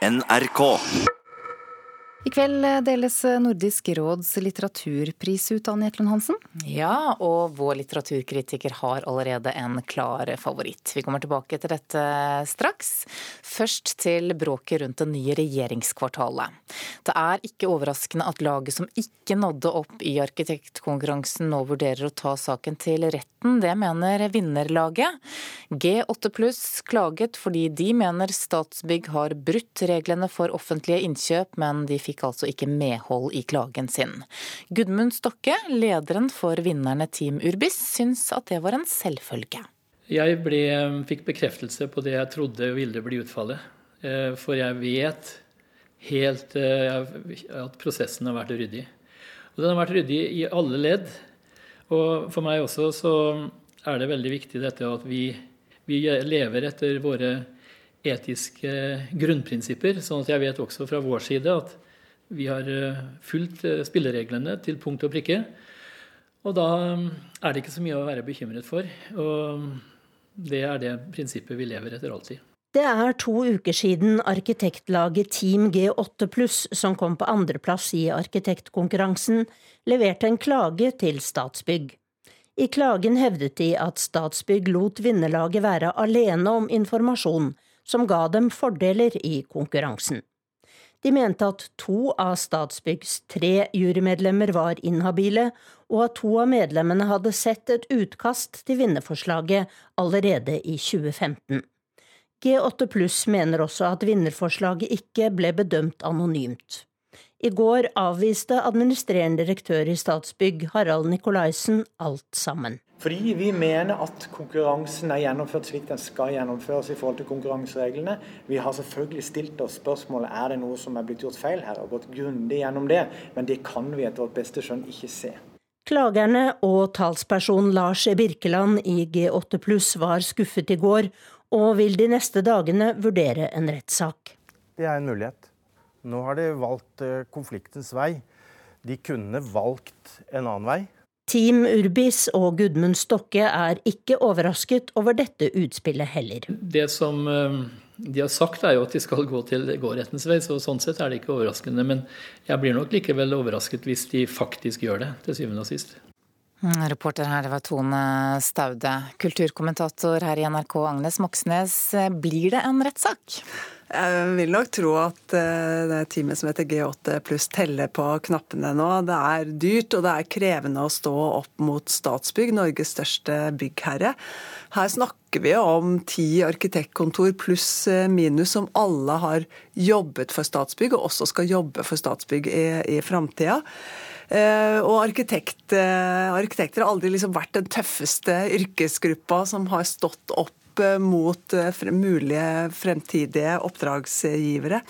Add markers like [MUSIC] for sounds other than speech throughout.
NRK. I kveld deles Nordisk råds litteraturpris ut, Anne Jetlund Hansen. Ja, og vår litteraturkritiker har allerede en klar favoritt. Vi kommer tilbake til dette straks. Først til bråket rundt det nye regjeringskvartalet. Det er ikke overraskende at laget som ikke nådde opp i arkitektkonkurransen nå vurderer å ta saken til retten. Det mener vinnerlaget. G8 pluss klaget fordi de mener Statsbygg har brutt reglene for offentlige innkjøp, men de fikk fikk altså ikke medhold i klagen sin. Gudmund Stokke, lederen for vinnerne Team Urbis, syns at det var en selvfølge. Jeg ble, fikk bekreftelse på det jeg trodde ville bli utfallet. Eh, for jeg vet helt eh, at prosessen har vært ryddig. Og den har vært ryddig i alle ledd. Og for meg også så er det veldig viktig dette at vi, vi lever etter våre etiske grunnprinsipper. Sånn at jeg vet også fra vår side at vi har eh, fulgt eh, spillereglene til punkt og prikke. Og da mm, er det ikke så mye å være bekymret for. Og mm, det er det prinsippet vi lever etter alltid. Det er to uker siden arkitektlaget Team G8 pluss, som kom på andreplass i arkitektkonkurransen, leverte en klage til Statsbygg. I klagen hevdet de at Statsbygg lot vinnerlaget være alene om informasjon som ga dem fordeler i konkurransen. De mente at to av Statsbyggs tre jurymedlemmer var inhabile, og at to av medlemmene hadde sett et utkast til vinnerforslaget allerede i 2015. G8 pluss mener også at vinnerforslaget ikke ble bedømt anonymt. I går avviste administrerende direktør i Statsbygg, Harald Nikolaisen, alt sammen. Fordi vi mener at konkurransen er gjennomført slik den skal gjennomføres i forhold til konkurransereglene. Vi har selvfølgelig stilt oss spørsmålet er det noe som er blitt gjort feil her, og gått grundig gjennom det. Men det kan vi etter vårt beste skjønn ikke se. Klagerne og talsperson Lars Birkeland i G8 pluss var skuffet i går, og vil de neste dagene vurdere en rettssak. Det er en mulighet. Nå har de valgt eh, konfliktens vei. De kunne valgt en annen vei. Team Urbis og Gudmund Stokke er ikke overrasket over dette utspillet heller. Det som eh, de har sagt er jo at de skal gå til gårettens vei, så sånn sett er det ikke overraskende. Men jeg blir nok likevel overrasket hvis de faktisk gjør det, til syvende og sist. Mm, reporter her, det var Tone Staude. Kulturkommentator her i NRK, Agnes Moxnes. Blir det en rettssak? Jeg vil nok tro at eh, det teamet som heter G8 pluss teller på knappene nå. Det er dyrt og det er krevende å stå opp mot Statsbygg, Norges største byggherre. Her snakker vi om ti arkitektkontor pluss eh, minus som alle har jobbet for Statsbygg, og også skal jobbe for Statsbygg i, i framtida. Eh, og arkitekt, arkitekter har aldri liksom vært den tøffeste yrkesgruppa som har stått opp mot eh, mulige fremtidige oppdragsgivere.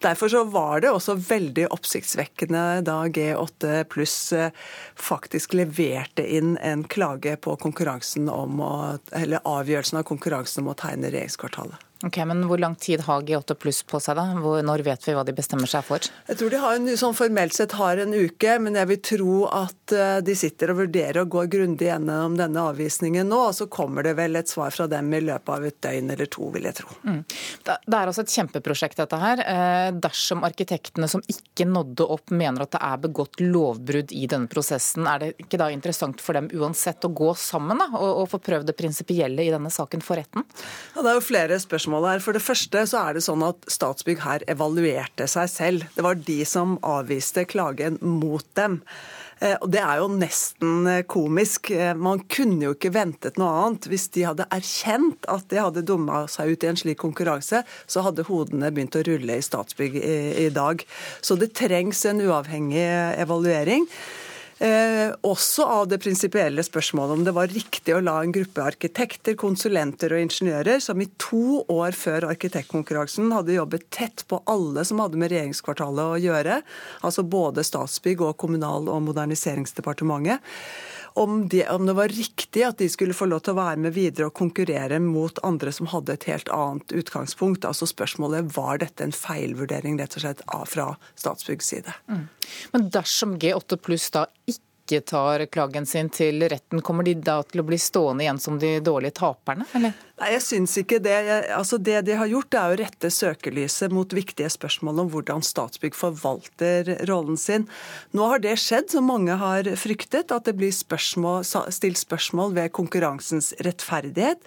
Derfor så var det også veldig oppsiktsvekkende da G8 pluss eh, faktisk leverte inn en klage på konkurransen om å, eller avgjørelsen av konkurransen om å tegne regjeringskvartalet. Ok, men Hvor lang tid har G8 pluss på seg? da? Hvor, når vet vi hva de bestemmer seg for? Jeg tror de har en, sånn formelt sett har en uke, men jeg vil tro at eh, de sitter og vurderer og går grundig gjennom denne avvisningen nå. og Så kommer det vel et svar fra dem i løpet av et døgn eller to, vil jeg tro. Mm. Det er altså et kjempeprosjekt dette her. Dersom arkitektene som ikke nådde opp mener at det er begått lovbrudd i denne prosessen, er det ikke da interessant for dem uansett å gå sammen da, og, og få prøvd det prinsipielle i denne saken for retten? Ja, det er jo flere spørsmål her. For det første så er det sånn at Statsbygg her evaluerte seg selv. Det var de som avviste klagen mot dem. Eh, og Det er jo nesten eh, komisk. Eh, man kunne jo ikke ventet noe annet. Hvis de hadde erkjent at de hadde dumma seg ut i en slik konkurranse, så hadde hodene begynt å rulle i Statsbygg i, i dag. Så det trengs en uavhengig evaluering. Eh, også av det prinsipielle spørsmålet om det var riktig å la en gruppe arkitekter, konsulenter og ingeniører, som i to år før arkitektkonkurransen hadde jobbet tett på alle som hadde med regjeringskvartalet å gjøre, altså både Statsbygg og Kommunal- og moderniseringsdepartementet, om, det, om, det var riktig at de skulle få lov til å være med videre og konkurrere mot andre som hadde et helt annet utgangspunkt. Altså spørsmålet var dette en feilvurdering rett og slett fra Statsbyggs side. Mm. Men dersom G8 pluss da ikke tar klagen sin til retten, kommer de da til å bli stående igjen som de dårlige taperne? eller? Nei, jeg syns ikke det. Altså det de har gjort, er å rette søkelyset mot viktige spørsmål om hvordan Statsbygg forvalter rollen sin. Nå har det skjedd, som mange har fryktet, at det blir spørsmål, stilt spørsmål ved konkurransens rettferdighet,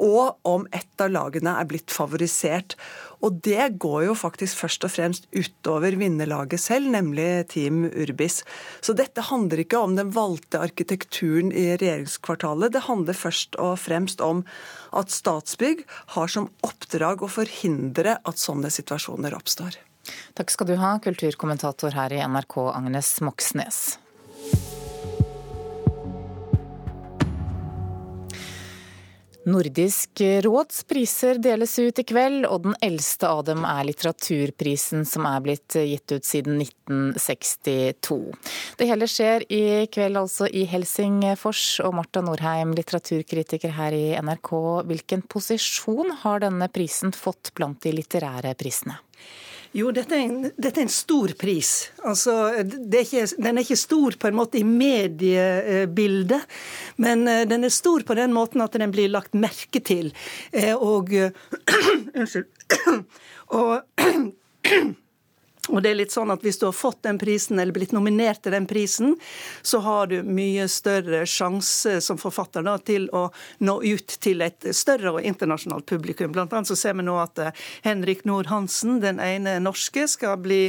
og om ett av lagene er blitt favorisert. Og det går jo faktisk først og fremst utover vinnerlaget selv, nemlig Team Urbis. Så dette handler ikke om den valgte arkitekturen i regjeringskvartalet. Det handler først og fremst om at Statsbygg har som oppdrag å forhindre at sånne situasjoner oppstår. Takk skal du ha, kulturkommentator her i NRK, Agnes Moxnes. Nordisk råds priser deles ut i kveld, og den eldste av dem er litteraturprisen som er blitt gitt ut siden 1962. Det hele skjer i kveld altså i Helsingfors, og Marta Norheim, litteraturkritiker her i NRK, hvilken posisjon har denne prisen fått blant de litterære prisene? Jo, dette er, en, dette er en, stor pris. Altså, er ikke, den er ikke stor på en måte i mediebildet, men eh, den er stor på den måten at den blir lagt merke til. Eh, og [CLEARS THROAT] Unnskyld. [CLEARS THROAT] og [CLEARS THROAT] og det er litt sånn at Hvis du har fått den prisen, eller blitt nominert til den prisen, så har du mye større sjanse som forfatter da, til å nå ut til et større og internasjonalt publikum. Blant annet så ser vi nå at eh, Henrik Nord-Hansen, den ene norske, skal bli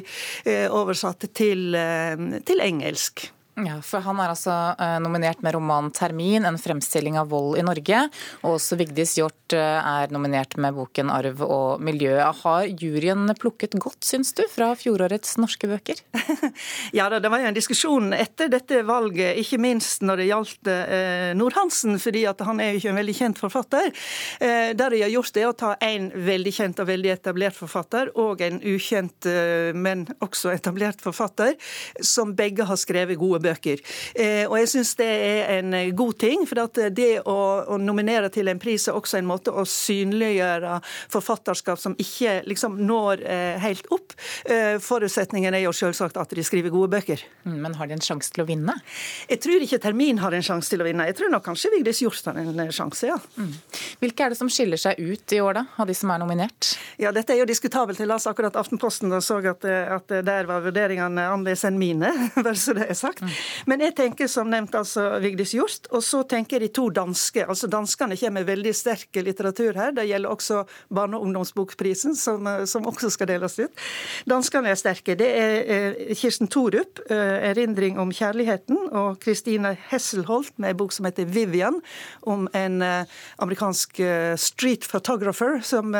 eh, oversatt til, eh, til engelsk. Ja, for Han er altså eh, nominert med romanen 'Termin', en fremstilling av vold i Norge. Og også Vigdis Hjort eh, er nominert med boken 'Arv og miljø'. Har juryen plukket godt, syns du, fra fjorårets norske bøker? [LAUGHS] ja, det var jo en diskusjon etter dette valget, ikke minst når det gjaldt eh, Nord-Hansen, fordi han er jo ikke en veldig kjent forfatter. Det de har gjort, er å ta en veldig kjent og veldig etablert forfatter, og en ukjent, men også etablert forfatter, som begge har skrevet gode bøker. Eh, og jeg syns det er en god ting, for at det å, å, nominere til en pris er også en måte å synliggjøre forfatterskap som ikke liksom når eh, helt opp. Eh, forutsetningen er jo selvsagt at de skriver gode bøker. Mm, men har de en sjanse til å vinne? Jeg tror ikke Termin har en sjanse til å vinne. Jeg tror nok kanskje Vigdis Hjorth har en sjanse, ja. Mm. Hvilke er det som skiller seg ut i år, da, av de som er nominert? Ja, Dette er jo diskutabelt. Jeg leste akkurat Aftenposten og så at, at der var vurderingene annerledes enn mine, [LAUGHS] bare så det er sagt. Men jeg tenker som nevnt altså Vigdis Hjorth, og så tenker de to danske. altså Danskene kommer med veldig sterk litteratur her. Det gjelder også barne- og ungdomsbokprisen, som, som, også skal deles ut. Danskene er sterke. Det er eh, Kirsten Thorup, eh, 'Erindring om kjærligheten', og Christine Hesselholt med en bok som heter 'Vivian', om en eh, amerikansk street photographer som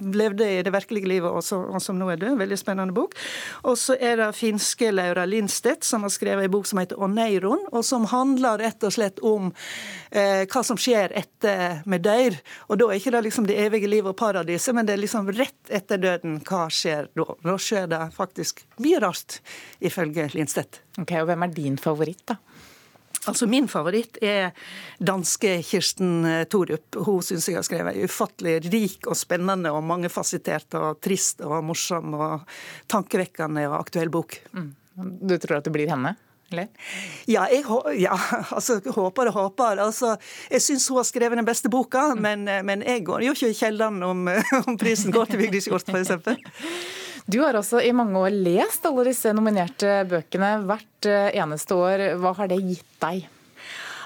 levde i det virkelige livet, og, som nå er død. Veldig spennende bok. Og så er det finske Laura Lindstedt, som har skrevet en bok som heter 'Oneiron', og som handler rett og slett om eh, hva som skjer etter vi dør. Og da er ikke det liksom det evige livet og paradiset, men det er liksom rett etter døden. Hva skjer da? Da skjer det faktisk mye rart, ifølge Lindstedt. Ok, og Hvem er din favoritt, da? Altså Min favoritt er danske Kirsten eh, Thorup. Hun syns jeg har skrevet en ufattelig rik og spennende og mangefasettert og trist og morsom og tankevekkende og aktuell bok. Mm. Du tror at det blir henne? Eller? Ja, jeg ja, [LAUGHS] altså, håper og håper. Altså, jeg syns hun har skrevet den beste boka, men, men jeg går jo ikke i kjelleren om, [LAUGHS] om prisen går til Vigdis Hjorth, f.eks. Du har også i mange år lest alle disse nominerte bøkene hvert eh, eneste år. Hva har det gitt deg?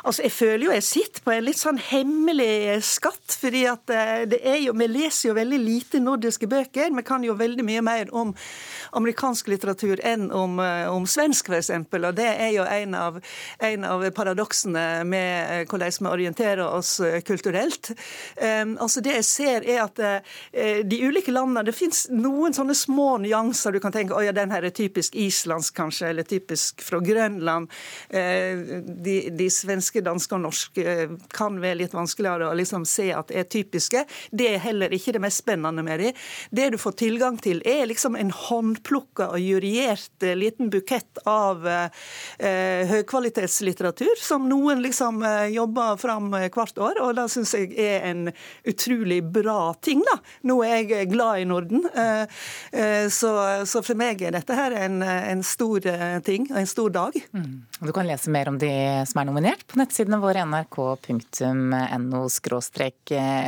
Altså, Jeg føler jo jeg sitter på en litt sånn hemmelig skatt. fordi at eh, det er jo, Vi leser jo veldig lite nordiske bøker. Vi kan jo veldig mye mer om amerikansk litteratur enn om, eh, om svensk, f.eks. Og det er jo en av, en av paradoksene med eh, hvordan vi orienterer oss kulturelt. Um, altså Det jeg ser, er at uh, de ulike landene Det fins noen sånne små nyanser. Du kan tenke å ja, den her er typisk islandsk, kanskje, eller typisk fra Grønland. Uh, de, de svenske svenske, danske og norske eh, kan være litt vanskeligere å liksom se at er typiske. Det er heller ikke det mest spennende med dem. Det du får tilgang til, er liksom en håndplukka og juriert eh, liten bukett av eh, høykvalitetslitteratur som noen liksom eh, jobber fram hvert år, og det syns jeg er en utrolig bra ting. da. Nå er jeg glad i Norden, eh, eh, så, så, for meg er dette her en, en stor ting, og en stor dag. Mm. Du kan lese mer om de som er nominert på nettsidene våre nrk.no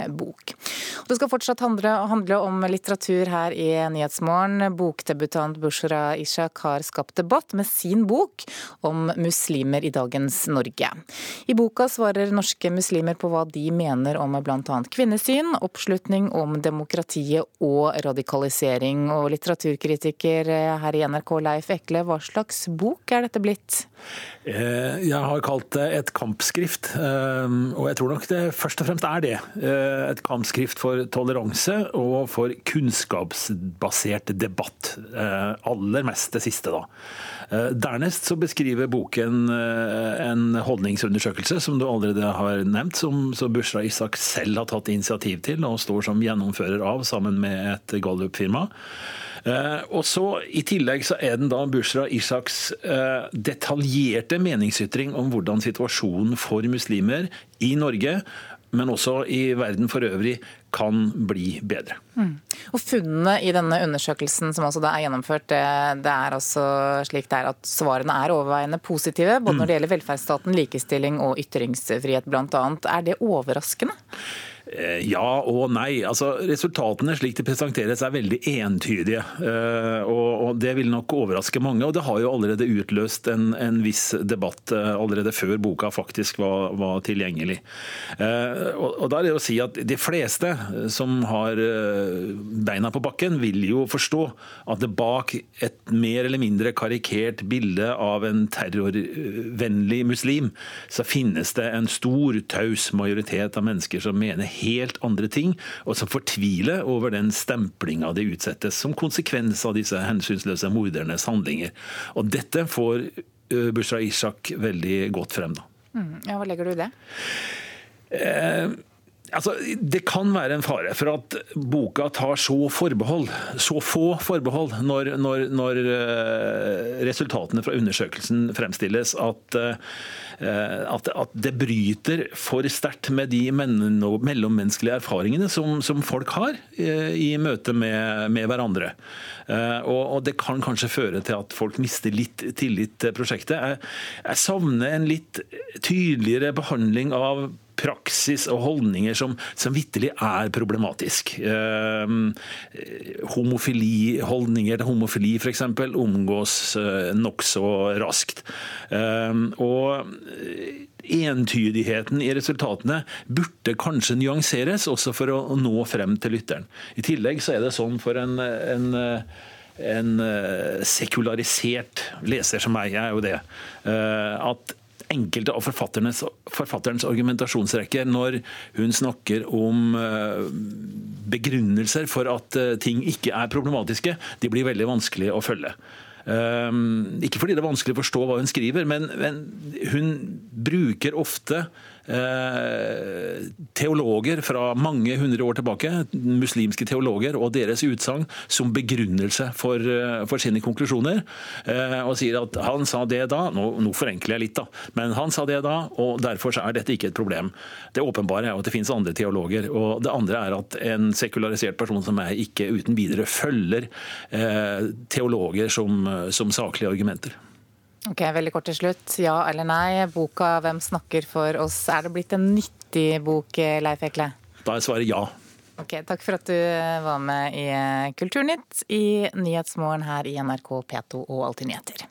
bok. Det skal fortsatt handle, handle, om litteratur her i Nyhetsmorgen. Bokdebutant Bushra Ishak har skapt debatt med sin bok om muslimer i dagens Norge. I boka svarer norske muslimer på hva de mener om bl.a. kvinnesyn, oppslutning om demokratiet og radikalisering. Og litteraturkritiker her i NRK, Leif Ekle, hva slags bok er dette blitt? Eh, jeg har kalt det et kampskrift, eh, og jeg tror nok det først og fremst er det. Eh, et kampskrift for toleranse og for kunnskapsbasert debatt. Aller mest det siste, da. Dernest så beskriver boken en holdningsundersøkelse som du allerede har nevnt, som, Bushra Isak selv har tatt initiativ til og står som gjennomfører av sammen med et Gallup-firma. Eh, og så I tillegg så er den da Bushra Ishaks eh, detaljerte meningsytring om hvordan situasjonen for muslimer i Norge men også i verden for øvrig, kan bli bedre. Mm. Og Funnene i denne undersøkelsen som også er gjennomført, det, det er altså slik det er at svarene er overveiende positive, både mm. når det gjelder velferdsstaten, likestilling og ytringsfrihet bl.a. Er det overraskende? Eh, ja og nei. Altså, resultatene slik de presenteres er veldig entydige. Eh, og Det vil nok overraske mange. og Det har jo allerede utløst en, en viss debatt eh, allerede før boka faktisk var, var tilgjengelig. Og, da er det å si at De fleste som har beina på bakken, vil jo forstå at det bak et mer eller mindre karikert bilde av en terrorvennlig muslim, så finnes det en stor, taus majoritet av mennesker som mener helt andre ting, og som fortviler over den stemplinga de utsettes som konsekvens av disse hensynsløse mordernes handlinger. Og dette får uh, Bushra Ishak veldig godt frem. da. Mm, ja, Hva legger du i det? Eh, Altså, det kan være en fare for at boka tar så forbehold, så få forbehold, når, når, når resultatene fra undersøkelsen fremstilles, at Eh, at, at det bryter for sterkt med de mellommenneskelige erfaringene som, som folk har eh, i møte med, med hverandre. Eh, og, og, det kan kanskje føre til at folk mister litt tillit til prosjektet. Jeg, jeg savner en litt tydeligere behandling av praksis og holdninger som, som vitterlig er problematisk. Eh, homofili, holdninger til homofili f.eks. omgås eh, nokså raskt. Eh, og entydigheten i resultatene burde kanskje nyanseres, også for å nå frem til lytteren. I tillegg så er det sånn for en, en en eh, sekularisert leser som meg, jeg er jo det, eh, at enkelte av forfatterens argumentasjonsrekke når hun snakker om eh, begrunnelser for at eh, ting ikke er problematiske, de blir veldig vanskelig å følge. Um, ikke fordi det er vanskelig å forstå hva hun skriver, men, hun bruker ofte teologer fra mange hundre år tilbake, muslimske teologer, og deres utsagn som begrunnelse for, eh, for, sine konklusjoner. Eh, og sier at han sa det da, nå, nå, forenkler jeg litt, da, men han sa det da, og derfor er dette ikke et problem. Det åpenbare er at det finnes andre teologer. Og det andre er at en sekularisert person som meg ikke uten videre følger eh, teologer som, som saklige argumenter. Ok, Veldig kort til slutt. Ja eller nei, boka 'Hvem snakker for oss', er det blitt en nyttig bok, Leif Ekle? Da er svaret ja. Ok, Takk for at du var med i Kulturnytt i Nyhetsmorgen her i NRK P2 og Alltid nyheter.